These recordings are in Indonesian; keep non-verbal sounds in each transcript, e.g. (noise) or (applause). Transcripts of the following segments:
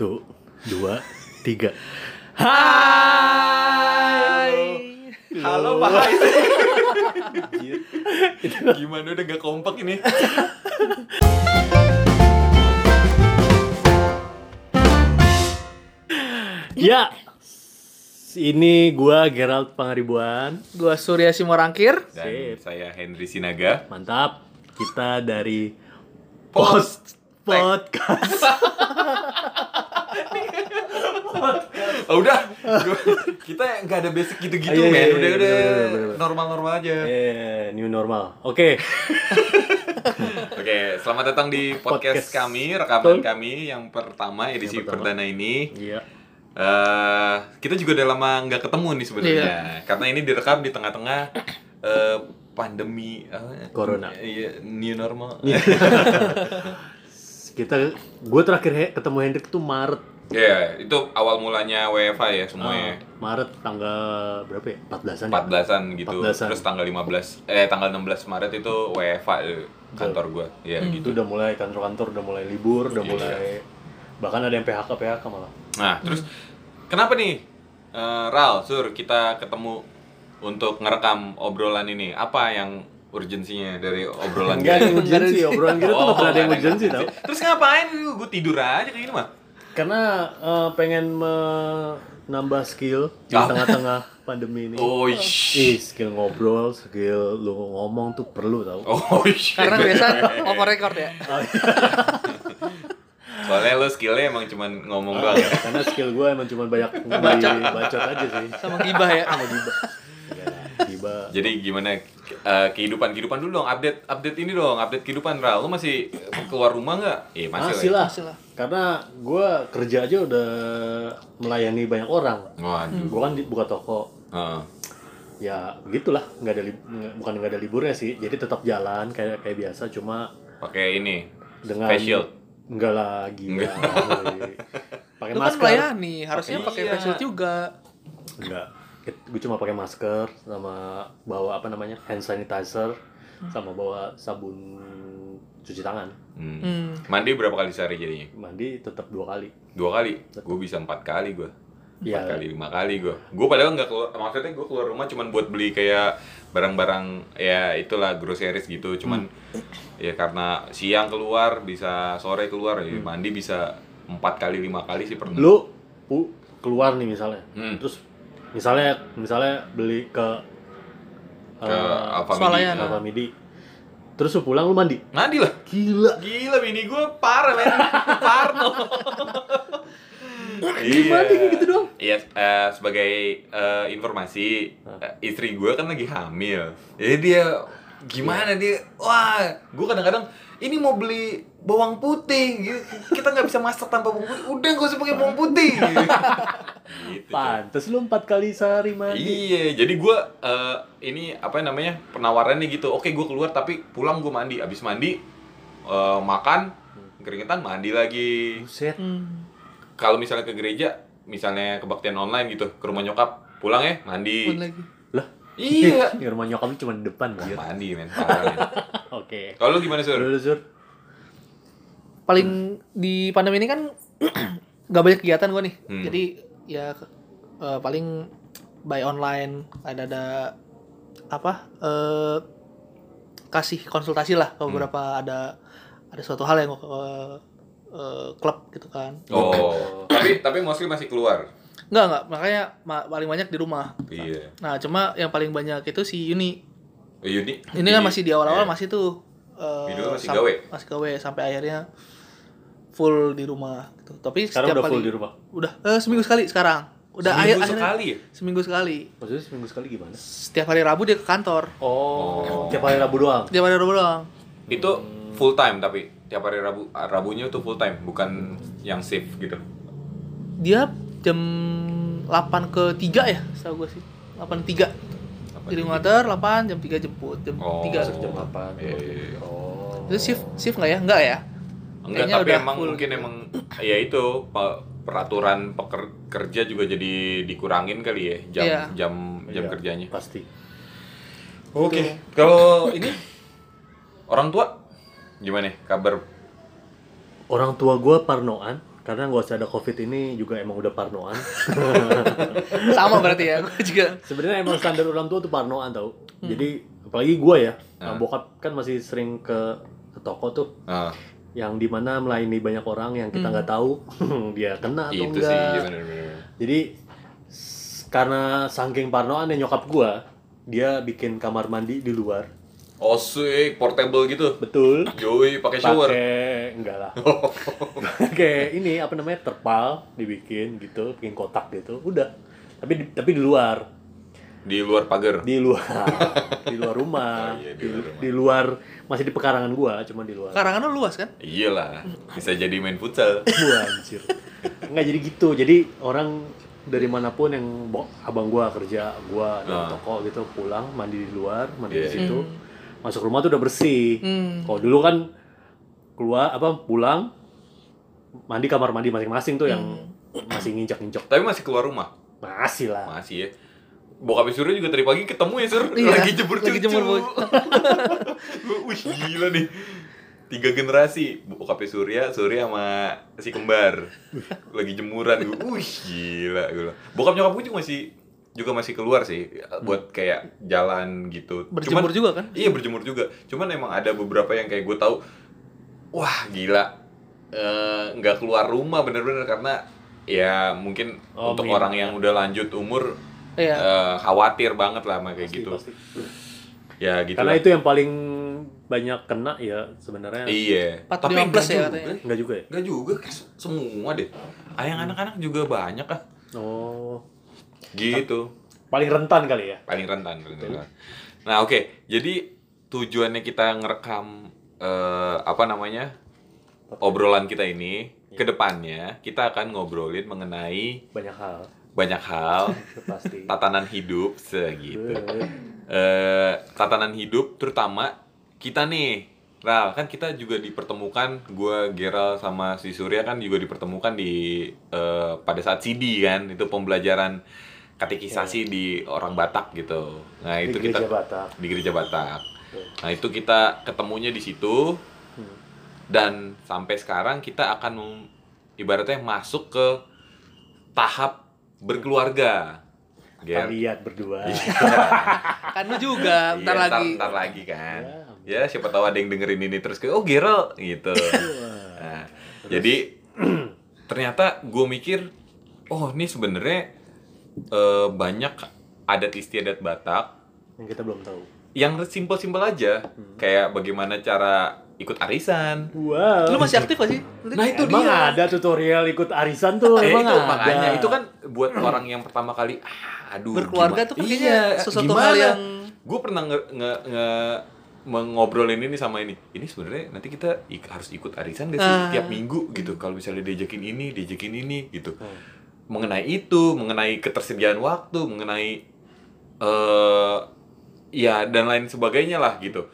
Satu, dua, tiga. Hai. Halo Pak Hai. Gimana udah gak kompak ini? Ya, ini gua Gerald Pangaribuan. Gua Surya Simorangkir. Dan Sip. saya Henry Sinaga. Mantap. Kita dari Post. Podcast. (laughs) Oh, udah. Kita nggak ada basic gitu-gitu, Iya, iya, men. iya, Udah iya, udah normal-normal aja. eh, new normal. Oke. (laughs) Oke, selamat datang di podcast, Podcast. kami, rekaman Betul. kami yang pertama edisi Yang pertama. perdana ini. Iya. eh kita juga udah lama nggak ketemu nih sebenarnya. Iya. Karena ini direkam di tengah-tengah eh, pandemi eh, Corona. Iya, new normal. (laughs) Kita gue terakhir he- ketemu Hendrik tuh Maret. Iya, itu awal mulanya WFA ya semuanya. Ah, Maret tanggal berapa ya? 14-an. ya? 14-an gitu. 14-an. Terus tanggal 15 eh tanggal 16 Maret itu WFA eh, kantor gua. Ya Itu gitu. udah mulai kantor-kantor udah mulai libur, udah Iya. mulai bahkan ada yang PHK PHK malah. Nah, terus kenapa nih eh, Ral, Sur, kita ketemu untuk ngerekam obrolan ini? Apa yang urgensinya dari obrolan Enggak ada yang urgensi, obrolan kita tuh Oh, nggak pernah ada yang ada urgensi tau. Terus ngapain? Gue tidur aja kayak gini mah. Karena eh, pengen menambah skill di Ah. tengah-tengah pandemi ini. Oh, ish. Ih, skill ngobrol, skill lu ngomong tuh perlu tau. Oh, ish. Karena biasa over record ya. (laughs) Soalnya lo skillnya emang cuman ngomong doang ya. Karena skill gue emang cuma banyak (laughs) bacot. bacot aja sih. Sama gibah ya. Sama Diba. Diba. Jadi gimana eh, kehidupan kehidupan dulu dong, update update ini dong, update kehidupan Ral. Lu masih keluar rumah nggak? Eh masih, Masih lah. lah. Masih lah. Karena gue kerja aja udah melayani banyak orang. ya? Waduh. Gue kan buka toko. Heeh. Ya begitulah, nggak ada bukan nggak ada liburnya sih. Jadi tetap jalan kayak kayak biasa, cuma Pakai ini. dengan Face shield. Enggak lagi. Enggak. pakai Lu kan masker. melayani, harusnya Pakai- iya. face shield juga. Enggak. Gue cuma pakai masker sama bawa apa namanya hand sanitizer sama bawa sabun cuci tangan. Hmm. Hmm. Mandi berapa kali sehari jadinya? Mandi tetap dua kali. Dua kali. Gue bisa empat kali gue. Empat Iya. kali, lima kali gue. Gue padahal nggak keluar. Maksudnya gue keluar rumah cuman buat beli kayak barang-barang ya itulah groceries gitu. Cuman Hmm. ya karena siang keluar bisa sore keluar ya Hmm. mandi bisa empat kali lima kali sih pernah. Lu pu, keluar nih misalnya. Hmm. Terus misalnya misalnya beli ke ke eh, Alfa Swalayan. Midi. Alfa Midi. Terus lu pulang lu mandi. Mandi lah. Gila. Gila bini gue parah men. (laughs) Parno. Gimana kayak gitu dong? Iya, eh, sebagai eh, informasi eh, istri gue kan lagi hamil. Jadi dia gimana dia? Wah, gue kadang-kadang ini mau beli bawang putih, gitu. kita nggak bisa masak tanpa bawang putih. Udah gak usah pakai bawang putih. gitu, (laughs) coy. Pantes lu empat kali sehari mandi. Iya, jadi gue eh, ini apa namanya penawarannya gitu. Oke, gue keluar tapi pulang gue mandi. Abis mandi eh, makan keringetan mandi lagi. Buset. Hmm. Kalau misalnya ke gereja, misalnya kebaktian online gitu, ke rumah nyokap, pulang ya mandi. Lagi. Lah, Iya. (laughs) di rumah nyokap lu cuma di depan anjir. mandi men. (laughs) Oke. Kalau lu gimana sur? Lu, lu, Sur. Paling di pandemi ini kan (clears throat) nggak banyak kegiatan gua nih. Hmm. Jadi ya eh, paling buy online ada ada apa eh kasih konsultasi lah ke Hmm. beberapa ada ada suatu hal yang ke eh, klub gitu kan. Oh, (coughs) tapi tapi mostly masih keluar. Enggak, enggak. Makanya ma- paling banyak di rumah. Iya. Nah, cuma yang paling banyak itu si Yuni. Oh, Yudi. Ini kan masih di awal-awal Iya. masih tuh eh, dulu masih gawe? Masih gawe sampai akhirnya full di rumah gitu. Tapi Sekarang setiap udah kali full di rumah. Udah eh, seminggu sekali sekarang. Udah Seminggu akhir akhirnya- sekali ya? Seminggu sekali. Maksudnya seminggu sekali gimana? Setiap hari Rabu dia ke kantor. Oh, tiap hari Rabu doang. Tiap hari Rabu doang. Itu full time tapi tiap hari Rabu Rabunya tuh full time, bukan yang shift gitu. Dia jam 8 ke 3 ya, setahu gue sih. 8 3. Jadi nganter 8 jam 3 jemput, jam Oh. 3. Jam 8. Iya, iya, iya. Oh. Itu shift shift nggak ya? Enggak ya? Enggak, Kayaknya tapi emang full mungkin gitu. emang ya itu pe- peraturan peker- kerja juga jadi dikurangin kali ya jam Iya. jam jam Iya, kerjanya. Pasti. Oke. Kalau (coughs) ini orang tua gimana kabar? Orang tua gua parnoan. karena gak usah ada covid ini juga emang udah parnoan (laughs) Sama berarti ya, gue juga. sebenarnya emang (coughs) standar orang tua tuh parnoan tau jadi apalagi gue ya Ah. bokap kan masih sering ke, ke toko tuh Ah, yang di mana melayani banyak orang yang kita nggak tahu (laughs) dia kena atau itu sih enggak. iya bener-bener. jadi s- karena saking parnoan nyokap gua dia bikin kamar mandi di luar. Oh sih, portable gitu. betul. Yoi, pakai shower. pakai enggak lah. (laughs) Pakai ini apa namanya terpal dibikin gitu bikin kotak gitu udah. Tapi di, tapi di luar Di luar pagar. di luar (laughs) di luar rumah Oh, iya, di, di luar rumah. di luar masih di pekarangan gua cuma di luar Karangan lu luas kan? Iyalah, bisa jadi main futsal. (laughs) Wah, anjir. Enggak jadi gitu. Jadi orang dari mana pun yang abang gua kerja, gua di Ah. toko gitu pulang mandi di luar, mandi Iya. di situ. Masuk rumah tuh udah bersih. Hmm. Kalau dulu kan keluar apa pulang mandi kamar mandi masing-masing tuh yang masih nginjak-nginjak. Tapi masih keluar rumah. Masih lah. Masih ya. Bokapnya Surya juga tadi pagi ketemu ya Sur Iya, Lagi jemur lagi cucu jemur, Bu. (laughs) Wih gila nih Tiga generasi Bokapnya Surya, Surya sama si kembar Lagi jemuran Wih gila, gila. Bokap nyokap gue juga masih juga masih keluar sih buat kayak jalan gitu. Berjemur juga kan? Iya berjemur juga. Cuman emang ada beberapa yang kayak gue tahu, wah gila, Eh, nggak keluar rumah bener-bener karena ya mungkin Oh, untuk minat. orang yang udah lanjut umur Iya. eh, khawatir banget lah sama kayak Pasti, gitu. pasti. Ya gitu. Karena lah. itu yang paling banyak kena ya sebenarnya. Iya. 45 Tapi plus ya juga. katanya. Enggak juga ya? Enggak juga, semua deh. Ah, yang anak-anak juga banyak ah. Oh. Gitu. Paling rentan kali ya. Paling rentan. paling rentan. Nah oke, jadi tujuannya kita ngerekam eh, apa namanya obrolan kita ini ke depannya kita akan ngobrolin mengenai Banyak hal. Banyak hal (laughs) pasti. tatanan hidup segitu. Eh, tatanan hidup terutama kita nih Ral, kan kita juga dipertemukan gue Geral sama si Surya kan juga dipertemukan di eh, pada saat CD kan itu pembelajaran katekisasi di orang Batak gitu. Nah, Di itu gereja kita Batak. di gereja Batak. Betul. Nah, itu kita ketemunya di situ Hmm. dan sampai sekarang kita akan ibaratnya masuk ke tahap berkeluarga. Kita lihat berdua. Iya. (laughs) Kan lu juga, bentar Iya, lagi. Ntar, lagi kan. Ya. Ya, siapa tahu ada yang dengerin ini terus kayak oh Gerald gitu. Nah, jadi (clears throat) ternyata gue mikir oh ini sebenarnya eh, banyak adat istiadat Batak Yang kita belum tahu. yang simpel-simpel aja kayak bagaimana cara ikut arisan. Wow. Lu masih aktif gak sih? Nah, itu emang dia. ada tutorial ikut arisan tuh, emang itu ada. makanya itu kan buat orang yang pertama kali ah, aduh Berkeluarga gima- tuh kan kayaknya sesuatu hal yang- gue pernah nge, nge, nge- mengobrolin ini sama ini ini sebenarnya nanti kita ik- harus ikut arisan gak sih Ah. tiap minggu gitu kalau misalnya diajakin ini diajakin ini gitu Hmm. mengenai itu mengenai ketersediaan waktu mengenai eh ya dan lain sebagainya lah gitu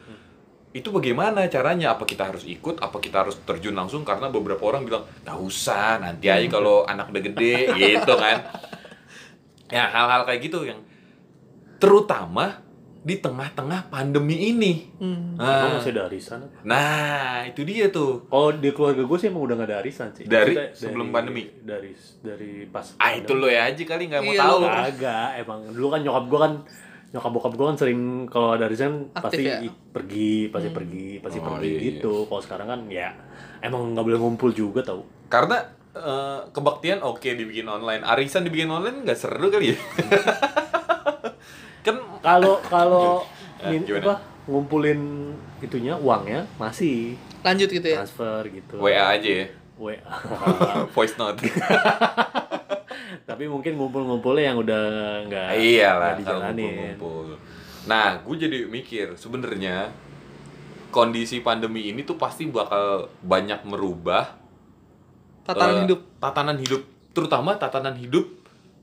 itu bagaimana caranya apa kita harus ikut apa kita harus terjun langsung karena beberapa orang bilang nggak usah nanti aja kalau anak udah gede (laughs) gitu kan ya hal-hal kayak gitu yang terutama di tengah-tengah pandemi ini Hmm. Emang nah, masih ada arisan? apa? nah itu dia tuh Kalau di keluarga gue sih emang udah gak ada arisan sih. Dari Maksudnya sebelum pandemi? Dari dari pas. ah itu lo ya aja kali nggak mau Iya, tahu. Agak, emang dulu kan nyokap gue kan nyokap bokap gue kan sering kalau ada arisan Aktif pasti ya? i- pergi, pasti pergi, pasti Oh, pergi iya, iya. gitu. Kalau sekarang kan ya emang nggak boleh ngumpul juga tau. karena eh, kebaktian oke dibikin online arisan dibikin online nggak seru kali ya (laughs) kan Kalau kalau Eh, min- apa ngumpulin itunya uangnya masih Lanjut gitu ya. transfer gitu. WA aja ya WA. (laughs) voice note (laughs) Tapi mungkin ngumpul-ngumpulnya yang udah nggak iyalah nggak kalau ngumpul-ngumpul. Nah gue jadi mikir sebenarnya kondisi pandemi ini tuh pasti bakal banyak merubah Tatanan eh, hidup. tatanan hidup terutama tatanan hidup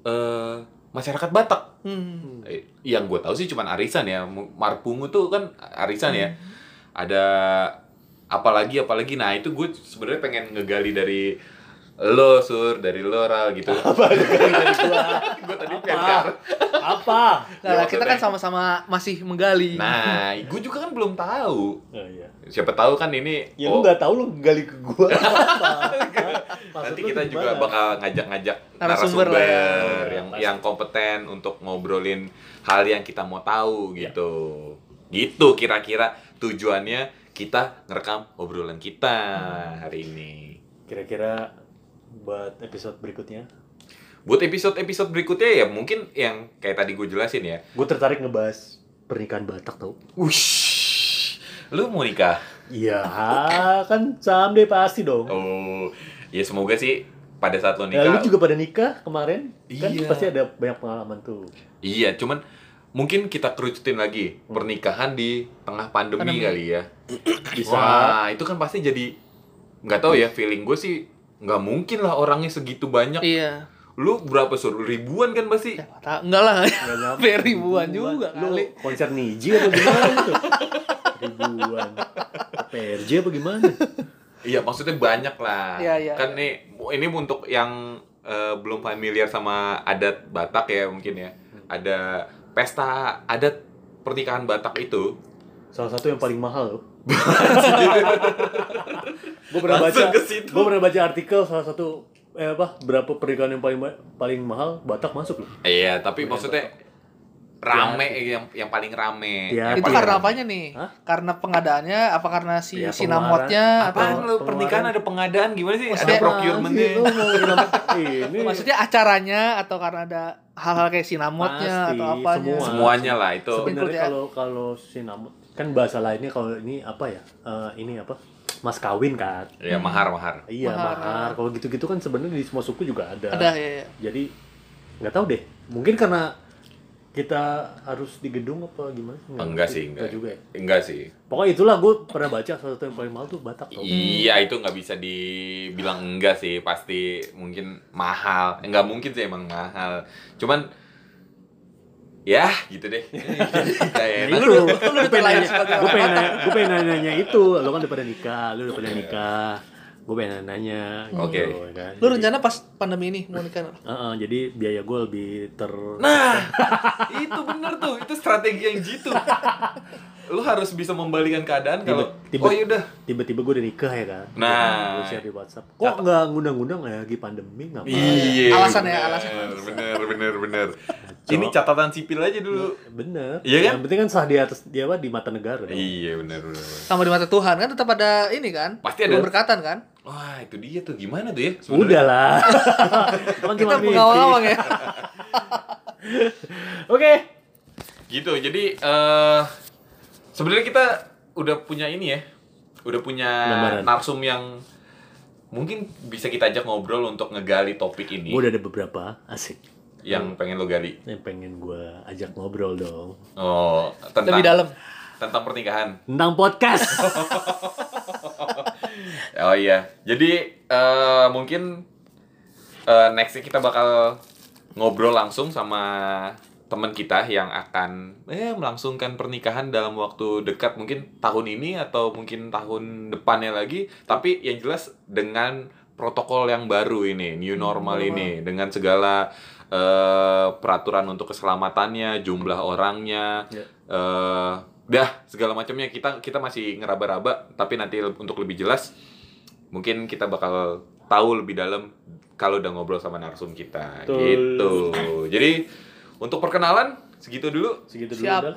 eh, masyarakat Batak. Hmm. Eh, yang gue tahu sih cuman arisan ya. Marpungu tuh kan arisan ya. Ada apalagi apalagi. Nah itu gue sebenarnya pengen ngegali dari lo sur dari lo Ral gitu (laughs) Apa dari gua? gue tadi Apa? Apa? Nah, Ya, kita kan sama-sama masih menggali. nah gue juga kan belum tahu Oh, iya. siapa tahu kan ini Ya oh, lu nggak tahu lu gali ke gua (laughs) apa? Nanti kita juga bakal ngajak-ngajak Narasumber narasumber, ya. yang Pasti. yang kompeten untuk ngobrolin hal yang kita mau tahu gitu. Gitu kira-kira tujuannya kita ngerekam obrolan kita hari ini. Kira-kira buat episode berikutnya, Buat episode-episode berikutnya ya mungkin yang kayak tadi gue jelasin ya. gue tertarik ngebahas pernikahan Batak tau. Wush, lu mau nikah? Iya, kan someday pasti dong. Oh, ya semoga sih pada saat lo Ya, nikah. lu juga pada nikah kemarin, kan Iya. pasti ada banyak pengalaman tuh. Iya, cuman mungkin kita kerucutin lagi pernikahan di tengah pandemi, Pandemi. kali ya. Bisa. Wah, itu kan pasti jadi nggak tahu ya feeling gue sih nggak mungkin lah orangnya segitu banyak. Iya. Lu berapa sur? Ribuan kan pasti? Ya, enggak lah. Nggak (laughs) nyampe. Sampai ribuan juga Lu kali. konser Niji atau gimana tuh? Ribuan. PRJ apa gimana? Iya, maksudnya banyak lah. Iya, iya, kan nih ini untuk yang eh, belum familiar sama adat Batak ya mungkin ya. Ada pesta adat pernikahan Batak itu. Salah satu yang paling mahal loh. (laughs) gue pernah baca, gue pernah baca artikel salah satu eh apa berapa pernikahan yang paling paling mahal Batak masuk loh. Iya, tapi maksudnya rame yang yang paling rame. Ya, Yang Itu paling karena rame. apanya nih? Hah? Karena pengadaannya apa karena si Ya, sinamotnya atau lu pernikahan ada pengadaan gimana sih? Maksudnya- ada procurementnya. Kenapa? (laughs) Ini maksudnya acaranya atau karena ada hal-hal kayak sinamotnya Pasti, atau apanya? semua. Semuanya lah itu. Sebenarnya- ya. kalau kalau sinamot kan bahasa lainnya kalau ini apa ya? Eh, ini apa? Mas kawin kan. Ya mahar mahar. Iya, Mahar. mahar. Kalau gitu-gitu kan sebenarnya di semua suku juga ada. Ada ya, ya. Jadi nggak tahu deh. Mungkin karena kita harus di gedung apa gimana? Enggak sih, enggak. juga ya. Enggak sih. Pokoknya itulah gue pernah baca salah satu yang paling mahal tuh Batak tau. Iya itu nggak bisa dibilang enggak sih pasti mungkin mahal enggak mungkin sih emang mahal cuman ya gitu deh. (laughs) Kayak. Nah, itu lu gue pengen nanya, gue pengen nanya, gue pengen nanya, nanya itu, lo kan udah pada nikah, lo udah pada nikah, gue pengen nanya, Oke. gitu, kan. Lu rencana pas pandemi ini mau nikah? Heeh, jadi biaya gue lebih ter nah itu bener tuh. Itu strategi yang jitu. Lu harus bisa membalikan keadaan kalau Tiba- oh yaudah. tiba-tiba gue udah nikah ya kan? Nah. gue share di WhatsApp. Kok nggak ngundang-ngundang ya lagi pandemi? Nggak iya. Alasan ya, bener, alasan. bener bener bener ini catatan sipil aja dulu bener Iya kan? yang penting kan sah di atas dia apa di mata negara dong. iya bener bener, bener. Sama di mata Tuhan kan tetap ada ini kan? Pasti ada. Keberkatan kan? wah itu dia tuh gimana tuh ya udah lah (laughs) Kita pengawang-awang ya. (laughs) oke gitu jadi eh sebenarnya kita udah punya ini ya udah punya Gambaran. narsum yang mungkin bisa kita ajak ngobrol untuk ngegali topik ini gue udah ada beberapa asik yang pengen lo gali? Yang pengen gue ajak ngobrol dong. Oh tentang Lebih dalam. tentang pernikahan. Tentang podcast. (laughs) Oh iya. Jadi eh mungkin eh nextnya kita bakal ngobrol langsung sama teman kita yang akan eh melangsungkan pernikahan dalam waktu dekat. Mungkin tahun ini atau mungkin tahun depannya lagi. Tapi yang jelas dengan protokol yang baru ini new normal ini. dengan segala eh, peraturan untuk keselamatannya jumlah orangnya Ya. eh dah segala macamnya. Kita kita masih ngeraba-raba tapi nanti untuk lebih jelas mungkin kita bakal tahu lebih dalam kalau udah ngobrol sama narsum kita. Betul. gitu. Jadi untuk perkenalan segitu dulu. Segitu dulu Siap. udah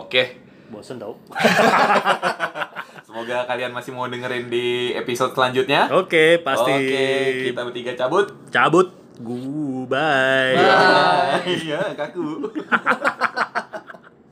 oke. Bosen tau. (laughs) Semoga kalian masih mau dengerin di episode selanjutnya. Oke pasti. Oke kita bertiga cabut. Cabut goodbye bye. Iya kaku (laughs)